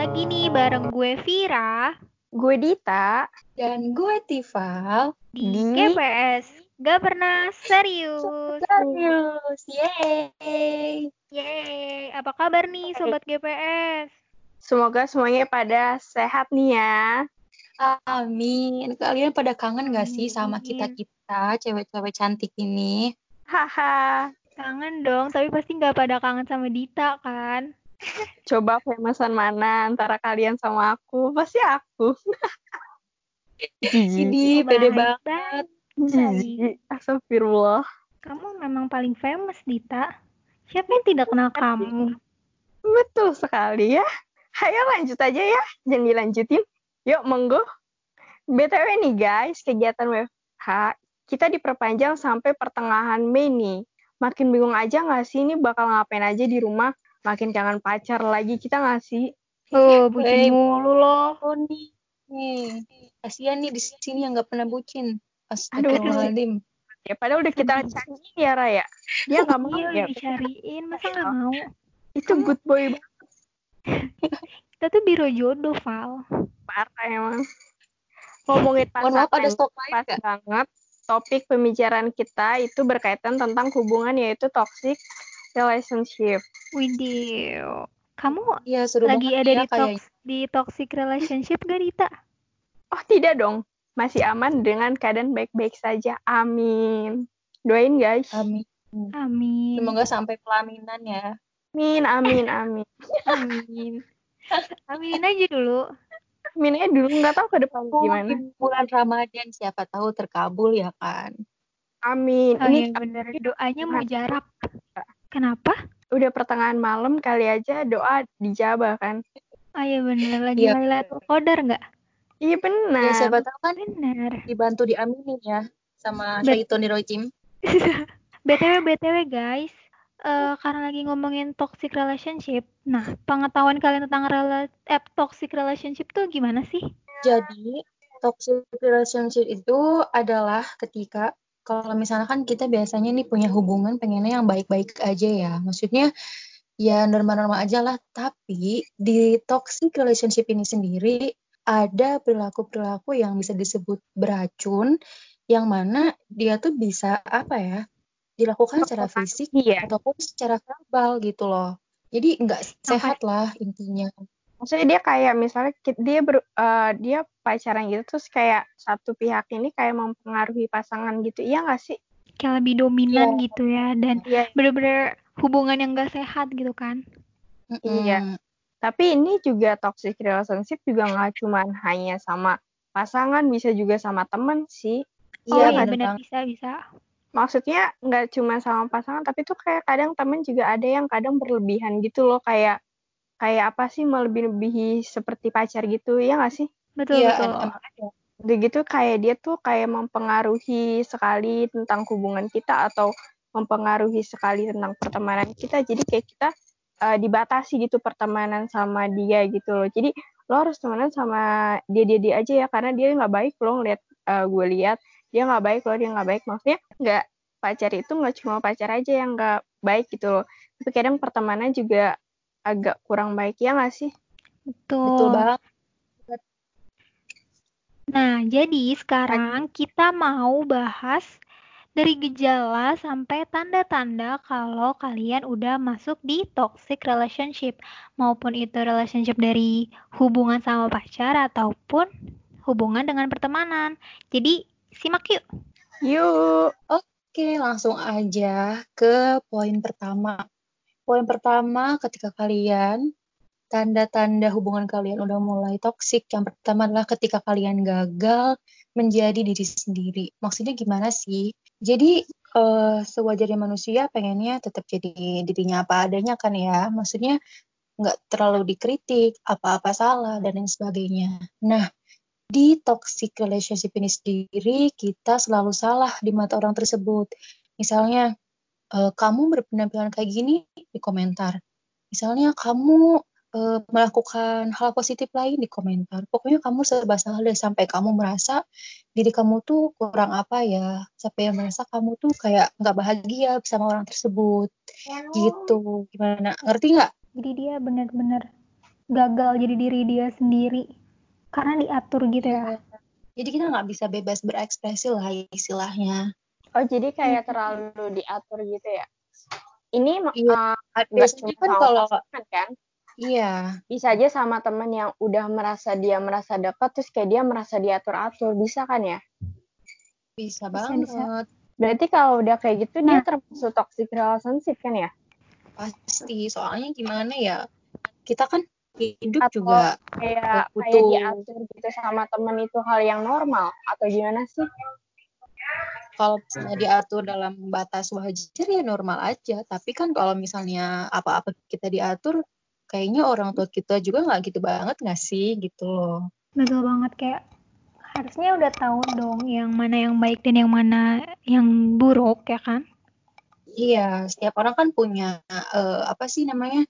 lagi nih bareng gue Vira Gue Dita. Dan gue Tival. di, Di- GPS. Gak pernah serius. Serius, yeay. Yeay, apa kabar nih sobat GPS? Semoga semuanya pada sehat nih ya. Amin. Kalian pada kangen gak sih sama Amin. kita-kita, cewek-cewek cantik ini? Haha. Kangen dong, tapi pasti nggak pada kangen sama Dita kan? Coba famousan mana antara kalian sama aku? Pasti aku. Oh, pede banget. Jijik. Astagfirullah. Kamu memang paling famous, Dita. Siapa yang tidak kenal kamu? Betul sekali ya. Ayo lanjut aja ya. Jangan dilanjutin. Yuk, monggo. BTW nih guys, kegiatan WFH kita diperpanjang sampai pertengahan Mei nih. Makin bingung aja nggak sih ini bakal ngapain aja di rumah? Makin kangen pacar lagi kita nggak sih? Oh, Hey. bucin mulu loh. Oh nih, nih. Kasian nih di sini yang gak pernah bucin. Aduh, Astagfirullahaladzim. Ya padahal udah kita cariin ya Raya. Dia nggak mau Iya, ya. dicariin. Masa nggak mau? Itu good boy banget Kita tuh biro jodoh, Val. parah emang. Ngomongin Mohon maaf ada pasangan stok pas gak? banget. Topik pembicaraan kita itu berkaitan tentang hubungan yaitu toxic relationship. Widih. Kamu Iya, seru lagi banget ada ya di, kayak tox- di toxic relationship gak, Dita? Oh tidak dong, masih aman dengan keadaan baik-baik saja. Amin. Doain guys. Amin. Amin. Semoga sampai pelaminan ya. Amin, amin, amin. Amin. Aminin aja dulu. Aminnya dulu nggak tahu ke depan gimana. Di bulan Ramadan siapa tahu terkabul ya kan. Amin. Oh Ini iya bener. Doanya mujarab. Kenapa? Udah pertengahan malam kali aja doa dijabah kan. Oh iya bener. Lagi Iya. Lailatul Qadar nggak? Iya benar. Ya siapa tahu kan Bener. dibantu diaminin ya sama Bet- Syaitonir Rojim. BTW, BTW guys. eh karena lagi ngomongin toxic relationship. Nah, pengetahuan kalian tentang rela eh, toxic relationship tuh gimana sih? Jadi toxic relationship itu adalah ketika kalau misalnya kan kita biasanya nih punya hubungan pengennya yang baik-baik aja ya. Maksudnya ya normal-normal aja lah. Tapi di toxic relationship ini sendiri ada perilaku-perilaku yang bisa disebut beracun yang mana dia tuh bisa apa ya dilakukan secara fisik Iya. ataupun secara verbal gitu loh. Jadi nggak sehat lah intinya. Maksudnya dia kayak misalnya dia ber, eh, dia pacaran gitu terus kayak satu pihak ini kayak mempengaruhi pasangan gitu. Iya nggak sih? Kayak lebih dominan Iya. gitu ya dan Iya. bener-bener hubungan yang gak sehat gitu kan? Iya. Mm-mm. Tapi ini juga toxic relationship juga nggak cuman hanya sama pasangan, bisa juga sama temen sih. Oh Iya, iya bener bener banget. bisa bisa. Maksudnya nggak cuma sama pasangan, tapi tuh kayak kadang temen juga ada yang kadang berlebihan gitu loh, kayak kayak apa sih melebih-lebihi seperti pacar gitu, ya nggak sih? Betul Iya, betul. emang ada. Udah gitu kayak dia tuh kayak mempengaruhi sekali tentang hubungan kita atau mempengaruhi sekali tentang pertemanan kita. Jadi kayak kita eh, dibatasi gitu pertemanan sama dia gitu loh. Jadi lo harus temenan sama dia dia dia aja ya karena dia nggak baik lo ngeliat eh, gue lihat dia nggak baik loh dia nggak baik maksudnya nggak pacar itu nggak cuma pacar aja yang nggak baik gitu loh tapi kadang pertemanan juga agak kurang baik ya nggak sih Betul. Betul banget. Nah, jadi sekarang kita mau bahas dari gejala sampai tanda-tanda kalau kalian udah masuk di toxic relationship. Maupun itu relationship dari hubungan sama pacar ataupun hubungan dengan pertemanan. Jadi, simak yuk. yuk Oke, langsung aja ke poin pertama. Poin pertama, ketika kalian tanda-tanda hubungan kalian udah mulai toksik, yang pertama adalah ketika kalian gagal menjadi diri sendiri. Maksudnya gimana sih? Jadi eh, sewajarnya manusia pengennya tetap jadi dirinya apa adanya kan ya. Maksudnya nggak terlalu dikritik, apa-apa salah dan lain sebagainya. Nah, di toxic relationship ini sendiri kita selalu salah di mata orang tersebut. Misalnya eh, kamu berpenampilan kayak gini di komentar. Misalnya kamu eh, melakukan hal positif lain di komentar. Pokoknya kamu serba salah deh sampai kamu merasa diri kamu tuh kurang apa ya, sampai merasa kamu tuh kayak nggak bahagia sama orang tersebut. Gitu. Gimana? Ngerti nggak? Jadi dia benar-benar gagal jadi diri dia sendiri karena diatur gitu ya. Iya. Jadi kita nggak bisa bebas berekspresi lah istilahnya. Oh, jadi kayak terlalu diatur gitu ya? Ini Iya. uh, Biasanya kan kalau kan? iya, Bisa aja sama temen yang udah merasa dia merasa dekat, terus kayak dia merasa diatur-atur. Bisa kan ya? bisa Bisa, banget. bisa. Berarti kalau udah kayak gitu, dia Nah. termasuk toxic relationship kan ya? Pasti. Soalnya gimana ya? Kita kan hidup Atau juga Kayak, kayak butuh diatur gitu sama temen itu hal yang normal? Atau gimana sih? Kalau misalnya diatur dalam batas wajar ya normal aja. Tapi kan kalau misalnya apa-apa kita diatur, kayaknya orang tua kita juga nggak gitu banget nggak sih gitu loh. Betul banget kayak harusnya udah tahu dong yang mana yang baik dan yang mana yang buruk ya kan? Iya, setiap orang kan punya eh, apa sih namanya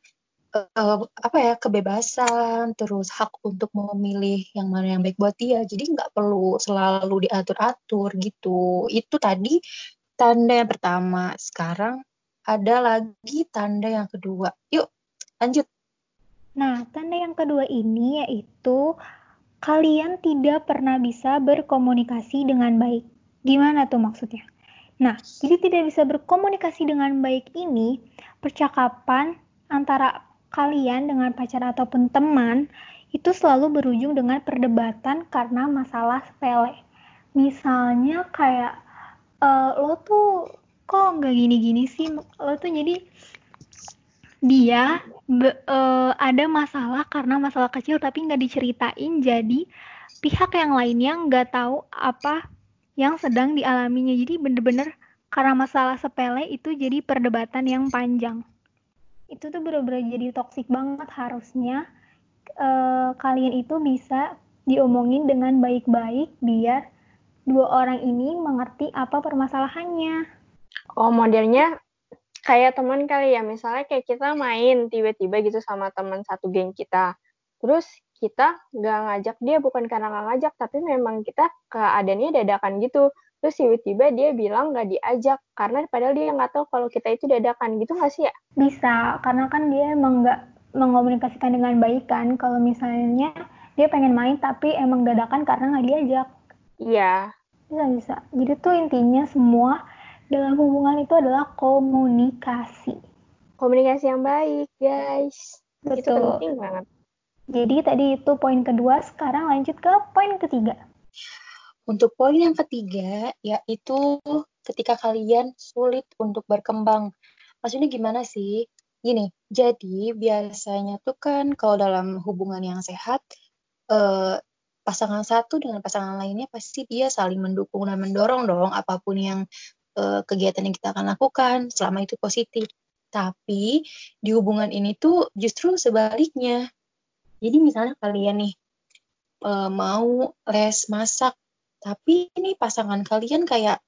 eh, apa ya kebebasan, terus hak untuk memilih yang mana yang baik buat dia. Jadi nggak perlu selalu diatur-atur gitu. Itu tadi tanda yang pertama. Sekarang ada lagi tanda yang kedua. Yuk, lanjut. Nah, tanda yang kedua ini yaitu kalian tidak pernah bisa berkomunikasi dengan baik. Gimana tuh maksudnya? Nah, jadi tidak bisa berkomunikasi dengan baik ini percakapan antara kalian dengan pacar ataupun teman itu selalu berujung dengan perdebatan karena masalah sepele. Misalnya kayak "Eh, lo tuh kok nggak gini-gini sih? Lo tuh jadi dia be- eh, ada masalah karena masalah kecil tapi nggak diceritain jadi pihak yang lainnya nggak tahu apa yang sedang dialaminya jadi bener-bener karena masalah sepele itu jadi perdebatan yang panjang itu tuh bener-bener jadi toksik banget harusnya eh, kalian itu bisa diomongin dengan baik-baik biar dua orang ini mengerti apa permasalahannya Oh, modelnya kayak teman kali ya. Misalnya kayak kita main tiba-tiba gitu sama teman satu geng kita. Terus kita nggak ngajak dia bukan karena nggak ngajak, tapi memang kita keadaannya dadakan gitu. Terus tiba-tiba dia bilang nggak diajak karena padahal dia nggak tahu kalau kita itu dadakan gitu nggak sih ya? Bisa, karena kan dia emang nggak mengomunikasikan dengan baik kan. Kalau misalnya dia pengen main tapi emang dadakan karena nggak diajak. Iya. Bisa, bisa. Jadi tuh intinya semua dalam hubungan itu adalah komunikasi. Komunikasi yang baik, guys. Itu Betul. penting banget. Jadi tadi itu poin kedua, sekarang lanjut ke poin ketiga. Untuk poin yang ketiga, yaitu ketika kalian sulit untuk berkembang. Maksudnya gimana sih? Gini, jadi biasanya tuh kan kalau dalam hubungan yang sehat, eh, pasangan satu dengan pasangan lainnya pasti dia saling mendukung dan mendorong dong apa pun yang eh, kegiatan yang kita akan lakukan selama itu positif. Tapi di hubungan ini tuh justru sebaliknya. Jadi misalnya kalian nih eh, mau les masak, tapi ini pasangan kalian kayak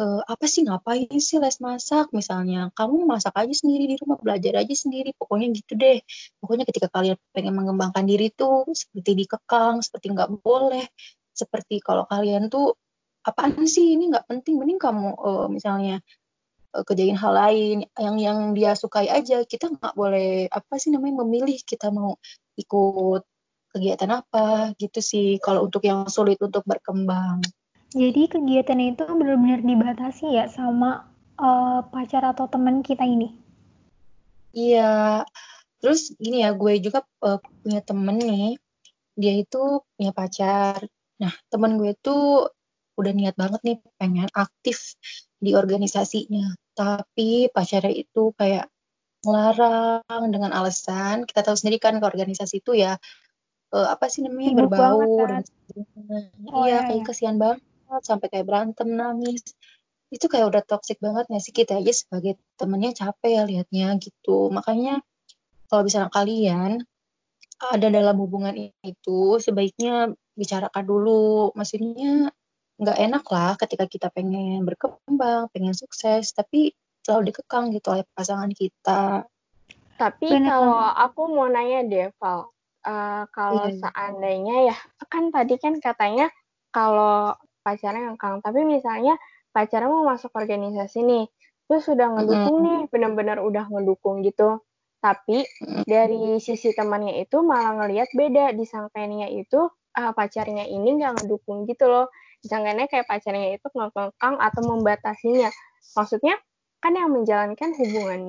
eh, apa sih ngapain sih les masak? Misalnya kamu masak aja sendiri di rumah belajar aja sendiri pokoknya gitu deh. Pokoknya ketika kalian pengen mengembangkan diri tuh seperti dikekang seperti nggak boleh seperti kalau kalian tuh apaan sih ini nggak penting mending kamu eh, misalnya eh, kerjain hal lain yang yang dia sukai aja. Kita nggak boleh apa sih namanya memilih kita mau ikut kegiatan apa gitu sih kalau untuk yang sulit untuk berkembang Jadi kegiatan itu benar-benar dibatasi ya sama eh, pacar atau teman kita ini. Iya, terus gini ya, gue juga eh, punya temen nih, dia itu punya pacar. Nah, temen gue tuh udah niat banget nih pengen aktif di organisasinya. Tapi pacarnya itu kayak ngelarang dengan alasan, kita tahu sendiri kan ke organisasi itu ya, eh, apa sih namanya, Sibuk berbau banget kan? dan. Oh, Iya, iya, kayak iya. kasihan banget, sampai kayak berantem, nangis. Itu kayak udah toxic banget nggak sih? Kita aja sebagai temennya capek ya liatnya gitu. Makanya kalau misalnya kalian ada dalam hubungan itu sebaiknya bicarakan dulu maksudnya nggak enak lah ketika kita pengen berkembang pengen sukses tapi selalu dikekang gitu oleh pasangan kita Tapi Bener kalau aku mau nanya deh, Val. Eh, kalau Iya. seandainya ya, kan tadi kan katanya kalau pacarnya ngekang. Tapi misalnya pacarnya mau masuk organisasi nih, terus sudah ngedukung nih, benar-benar udah ngedukung gitu. Tapi dari sisi temannya itu malah ngelihat beda, disangkanya itu uh, pacarnya ini nggak ngedukung gitu loh. Disangkanya kayak pacarnya itu ngekang atau membatasinya. Maksudnya kan yang menjalankan hubungan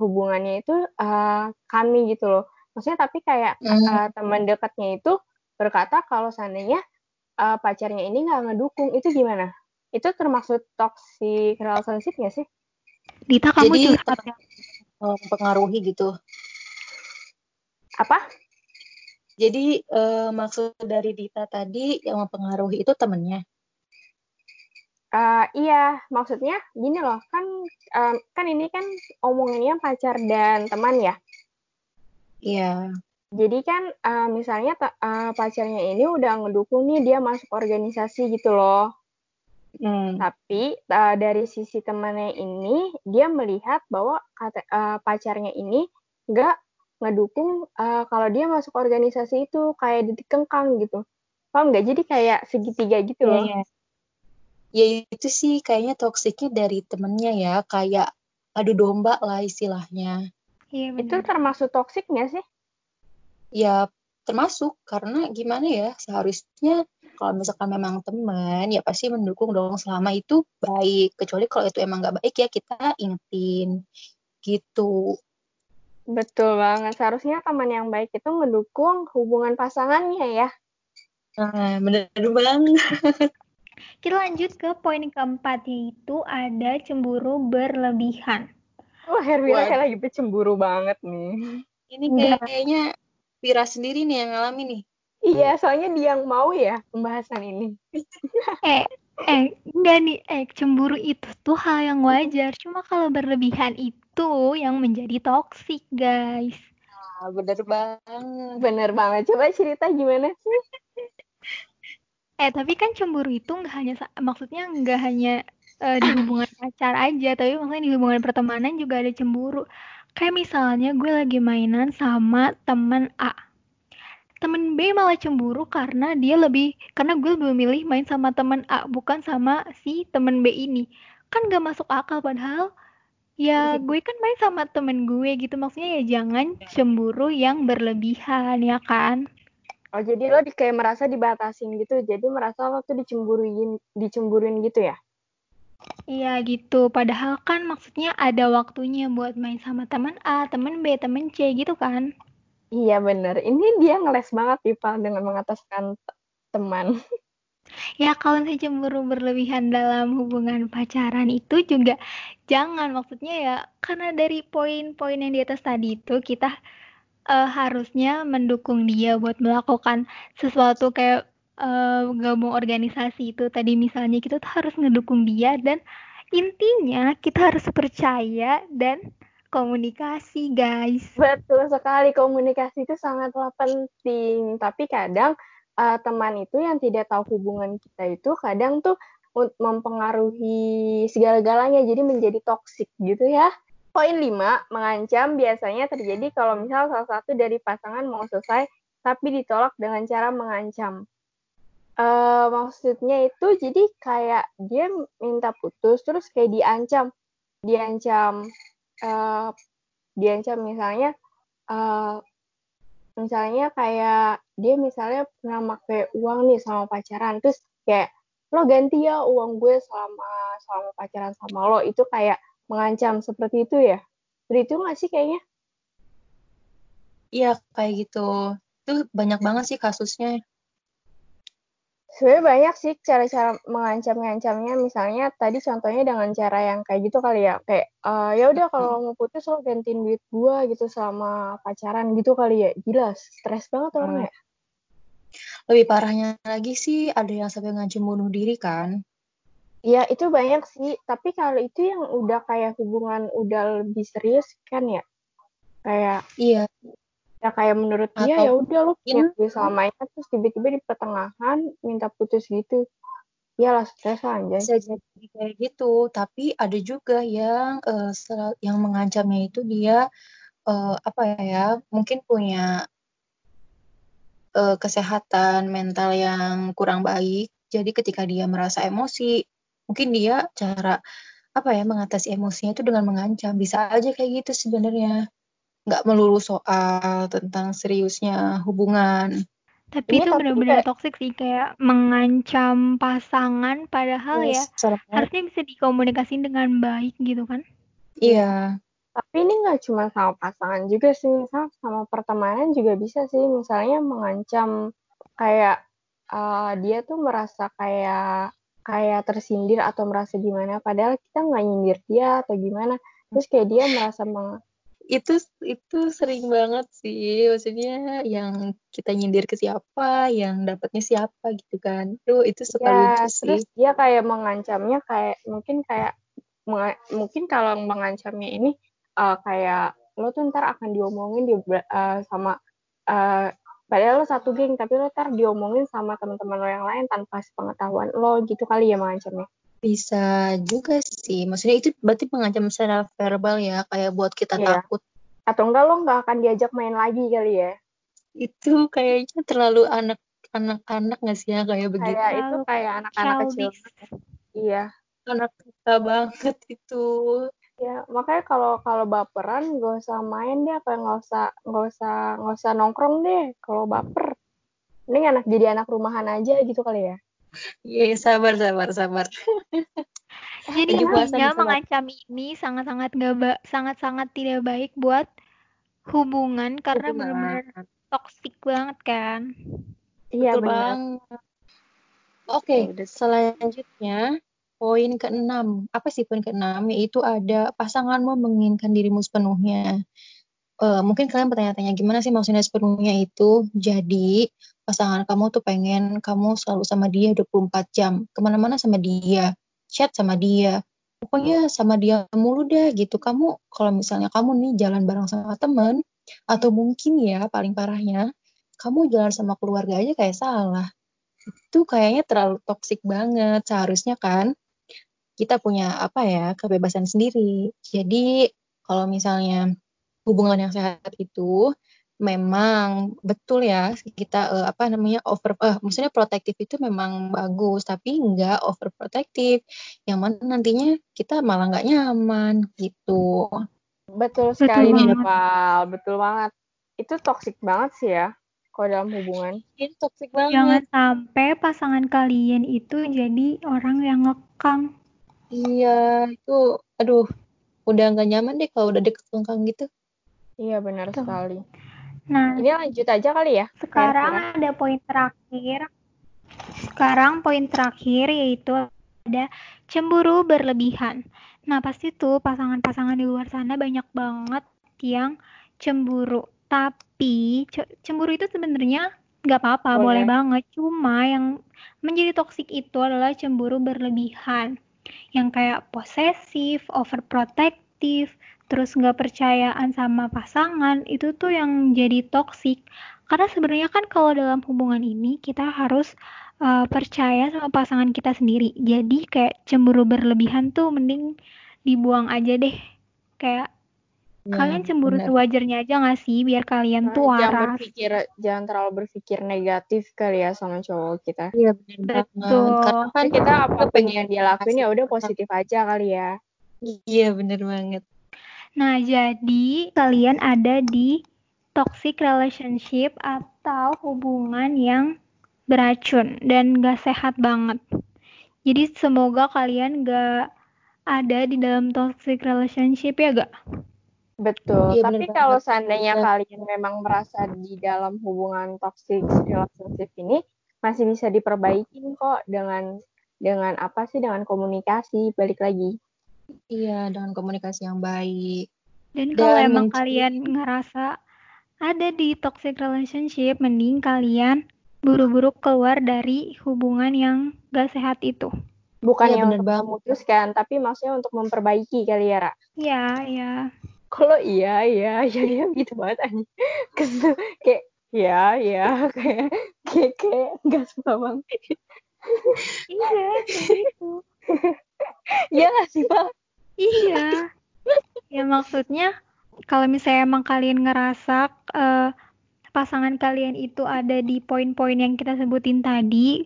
hubungannya itu uh, kami gitu loh. Maksudnya tapi kayak uh, teman dekatnya itu berkata kalau seandainya uh, pacarnya ini nggak ngedukung itu gimana? Itu termasuk toxic relationship nggak sih? Dita kamu Jadi, curhat ya? mempengaruhi gitu. Apa? Jadi uh, maksud dari Dita tadi yang mempengaruhi itu temennya. Uh, iya, maksudnya gini loh, kan um, kan ini kan omongannya pacar dan teman ya. Iya. Jadi kan uh, misalnya uh, pacarnya ini udah ngedukung nih dia masuk organisasi gitu loh. Hmm. Tapi uh, dari sisi temannya ini dia melihat bahwa kata, uh, pacarnya ini nggak ngedukung uh, kalau dia masuk organisasi itu kayak dikengkang gitu. Paham nggak? Jadi kayak segitiga gitu loh. Ya, ya itu sih kayaknya toksiknya dari temennya ya, kayak adu domba lah istilahnya. Iya, Itu termasuk toksik nggak sih? Ya termasuk. Karena gimana ya seharusnya kalau misalkan memang teman ya pasti mendukung dong. Selama itu baik. Kecuali kalau itu emang nggak baik ya kita ingetin. Gitu. Betul banget. Seharusnya teman yang baik itu mendukung hubungan pasangannya ya. Nah bener banget. Kita lanjut ke poin keempat yaitu ada cemburu berlebihan Wah, Herwila kayak lagi cemburu banget nih. Ini kayaknya Vira sendiri nih yang ngalami nih. Iya, soalnya dia yang mau ya pembahasan ini. eh, eh, enggak nih, eh, cemburu itu tuh hal yang wajar. Cuma kalau berlebihan itu yang menjadi toksik, guys. Ah, bener banget. Bener banget. Coba cerita gimana sih? eh, tapi kan cemburu itu nggak hanya, maksudnya nggak hanya uh, di hubungan pacar aja, tapi maksudnya di hubungan pertemanan juga ada cemburu. Kayak misalnya gue lagi mainan sama teman A. Temen B malah cemburu karena dia lebih karena gue lebih milih main sama temen A bukan sama si temen B ini. Kan gak masuk akal padahal ya iya. gue kan main sama temen gue gitu. Maksudnya ya jangan cemburu yang berlebihan ya kan? Oh jadi lo di, kayak merasa dibatasin gitu. Jadi merasa lo tuh dicemburuin dicemburuin gitu ya Iya gitu, padahal kan maksudnya ada waktunya buat main sama teman A, teman B, teman C gitu kan. Iya bener, ini dia ngeles banget Pak dengan mengataskan teman. Ya kalau saya cemburu berlebihan dalam hubungan pacaran itu juga jangan maksudnya ya karena dari poin-poin yang di atas tadi itu kita uh, harusnya mendukung dia buat melakukan sesuatu kayak uh, gabung organisasi itu tadi misalnya kita tuh harus ngedukung dia dan intinya kita harus percaya dan komunikasi guys. Betul sekali komunikasi itu sangatlah penting. Tapi kadang uh, teman itu yang tidak tahu hubungan kita itu kadang tuh mempengaruhi segala-galanya jadi menjadi toksik gitu ya. Poin 5, mengancam biasanya terjadi kalau misal salah satu dari pasangan mau selesai tapi ditolak dengan cara mengancam. Uh, maksudnya itu jadi kayak dia minta putus terus kayak diancam. Diancam uh, diancam misalnya uh, misalnya kayak dia misalnya pernah pakai uang nih sama pacaran terus kayak lo ganti ya uang gue selama selama pacaran sama lo. Itu kayak mengancam seperti itu ya? Seperti itu nggak sih kayaknya? Iya kayak gitu. Itu banyak banget sih kasusnya Sebenarnya banyak sih cara-cara mengancam-ngancamnya. Misalnya tadi contohnya dengan cara yang kayak gitu kali ya, kayak uh, ya udah kalau mau putus lo gantiin duit gua gitu selama pacaran gitu kali ya. Gila, stres banget orang ya. Lebih parahnya lagi sih ada yang sampai ngancam bunuh diri kan. Iya, itu banyak sih. Tapi kalau itu yang udah kayak hubungan udah lebih serius kan ya. Kayak iya ya kayak menurut dia ya udah punya gue selama ini terus tiba-tiba di pertengahan minta putus gitu. Ya lah stres aja bisa jadi kayak gitu. Tapi ada juga yang uh, yang mengancamnya itu dia uh, apa ya mungkin punya uh, kesehatan mental yang kurang baik. Jadi ketika dia merasa emosi mungkin dia cara apa ya mengatasi emosinya itu dengan mengancam. Bisa aja kayak gitu sebenarnya nggak melulu soal tentang seriusnya hubungan. Tapi Ini itu tapi benar-benar kayak- toksik sih kayak mengancam pasangan padahal ya Yes, salah banget. harusnya bisa dikomunikasiin dengan baik gitu kan. Iya, Tapi ini nggak cuma sama pasangan juga sih, misal sama pertemanan juga bisa sih. Misalnya mengancam kayak eh, dia tuh merasa kayak kayak tersindir atau merasa gimana, padahal kita nggak nyindir dia atau gimana. Terus kayak dia merasa meng, itu itu sering banget sih. Maksudnya yang kita nyindir ke siapa, yang dapatnya siapa gitu kan. Itu itu suka ya lucu sih. terus dia kayak mengancamnya kayak mungkin kayak mungkin kalau mengancamnya ini eh, kayak lo tuh ntar akan diomongin di eh, sama eh, padahal lo satu geng tapi lo ntar diomongin sama teman-teman lo yang lain tanpa sepengetahuan lo gitu kali ya mengancamnya Bisa juga sih. Maksudnya itu berarti mengancam secara verbal ya, kayak buat kita Iya. takut. atau enggak lo nggak akan diajak main lagi kali ya Itu kayaknya terlalu anak anak-anak nggak sih ya kayak begitu. kayak itu kayak anak-anak kecil iya Anak kita banget itu. ya makanya kalau kalau baperan gak usah main deh apa nggak usah nggak usah nggak usah nongkrong deh kalau baper ini anak jadi anak rumahan aja gitu kali ya Iya, sabar, sabar, sabar. Jadi bisa mengancam ini sangat-sangat nggak ba- sangat-sangat tidak baik buat hubungan karena benar-benar toksik banget kan. iya banget. Oke, Ya udah. selanjutnya poin keenam. Apa sih poin keenam? Yaitu ada pasanganmu menginginkan dirimu sepenuhnya. Eh, mungkin kalian bertanya-tanya gimana sih maksudnya sepenuhnya itu? Jadi pasangan kamu tuh pengen kamu selalu sama dia 24 jam. Ke mana-mana sama dia. Chat sama dia. Pokoknya sama dia mulu deh gitu. Kamu kalau misalnya kamu nih jalan bareng sama temen. Atau mungkin ya paling parahnya. Kamu jalan sama keluarga aja kayak salah itu kayaknya terlalu toksik banget. Seharusnya kan kita punya apa ya kebebasan sendiri. Jadi kalau misalnya hubungan yang sehat itu memang betul ya kita eh, apa namanya over eh, maksudnya protektif itu memang bagus tapi nggak overprotective. Yang mana nantinya kita malah nggak nyaman gitu. Betul sekali nih banget. Val betul banget. Itu toksik banget sih ya kalau dalam hubungan. Ini toxic banget. Jangan sampai pasangan kalian itu jadi orang yang ngekang. iya itu aduh udah nggak nyaman deh kalau udah deket lengkang gitu iya benar Betul. sekali Nah, ini lanjut aja kali ya sekarang ada poin terakhir. Sekarang poin terakhir yaitu ada cemburu berlebihan. Nah, pasti tuh pasangan-pasangan di luar sana banyak banget yang cemburu. Tapi ce- cemburu itu sebenarnya nggak apa-apa, boleh Boleh. banget. Cuma yang menjadi toksik itu adalah cemburu berlebihan. Yang kayak posesif, overprotective, terus nggak percayaan sama pasangan, itu tuh yang jadi toksik. Karena sebenarnya kan kalau dalam hubungan ini kita harus uh, percaya sama pasangan kita sendiri. Jadi kayak cemburu berlebihan tuh mending dibuang aja deh. Kayak kalian cemburu bener. tuh wajarnya aja nggak sih biar kalian tuh jangan waras. berpikir jangan terlalu berpikir negatif kali ya sama cowok kita Iya benar banget. Betul. Karena kan kita apa pun pengen yang dia lakuin ya udah positif aja kali ya Iya bener banget. Nah, jadi kalian ada di toxic relationship atau hubungan yang beracun dan gak sehat banget. Jadi semoga kalian gak ada di dalam toxic relationship ya gak? betul Iya, tapi bener kalau banget. seandainya Iya. kalian memang merasa di dalam hubungan toxic relationship ini masih bisa diperbaikin kok dengan dengan apa sih dengan komunikasi balik lagi Iya dengan komunikasi yang baik. Dan kalau Dan emang mungkin- kalian ngerasa ada di toxic relationship, mending kalian buru-buru keluar dari hubungan yang gak sehat itu. bukannya Iya, bener untuk banget. memutuskan tapi maksudnya untuk memperbaiki kali ya Ra Ya, ya. kalau iya iya iya iya gitu banget aja kesel kayak ya ya kayak kayak kayak nggak suka banget Iya, gitu. Iya nggak sih pak Iya. Ya maksudnya kalau misalnya emang kalian ngerasa eh, pasangan kalian itu ada di poin-poin yang kita sebutin tadi,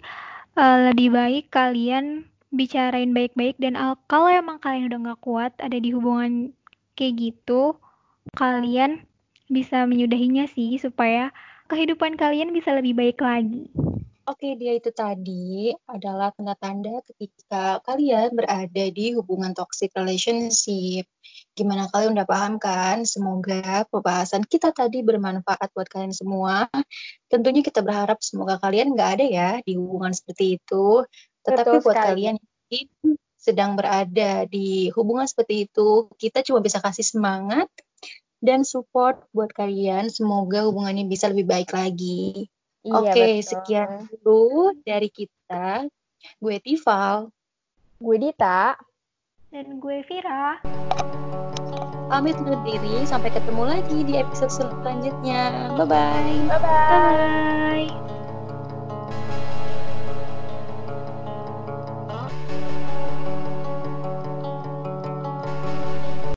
eh, lebih baik kalian bicarain baik-baik dan al- kalau emang kalian udah nggak kuat ada di hubungan kayak gitu, kalian bisa menyudahinya sih supaya kehidupan kalian bisa lebih baik lagi. Oke, dia itu tadi adalah tanda-tanda ketika kalian berada di hubungan toxic relationship. Gimana kalian udah paham kan? Semoga pembahasan kita tadi bermanfaat buat kalian semua. Tentunya kita berharap semoga kalian nggak ada ya di hubungan seperti itu. Tetapi Betul buat sekali. kalian yang sedang berada di hubungan seperti itu, kita cuma bisa kasih semangat dan support buat kalian. Semoga hubungannya bisa lebih baik lagi. Iya, Oke, okay, sekian dulu dari kita. Gue Tival. Gue Dita. Dan gue Vira. Pamit undur diri, sampai ketemu lagi di episode selanjutnya. Bye-bye. Bye-bye.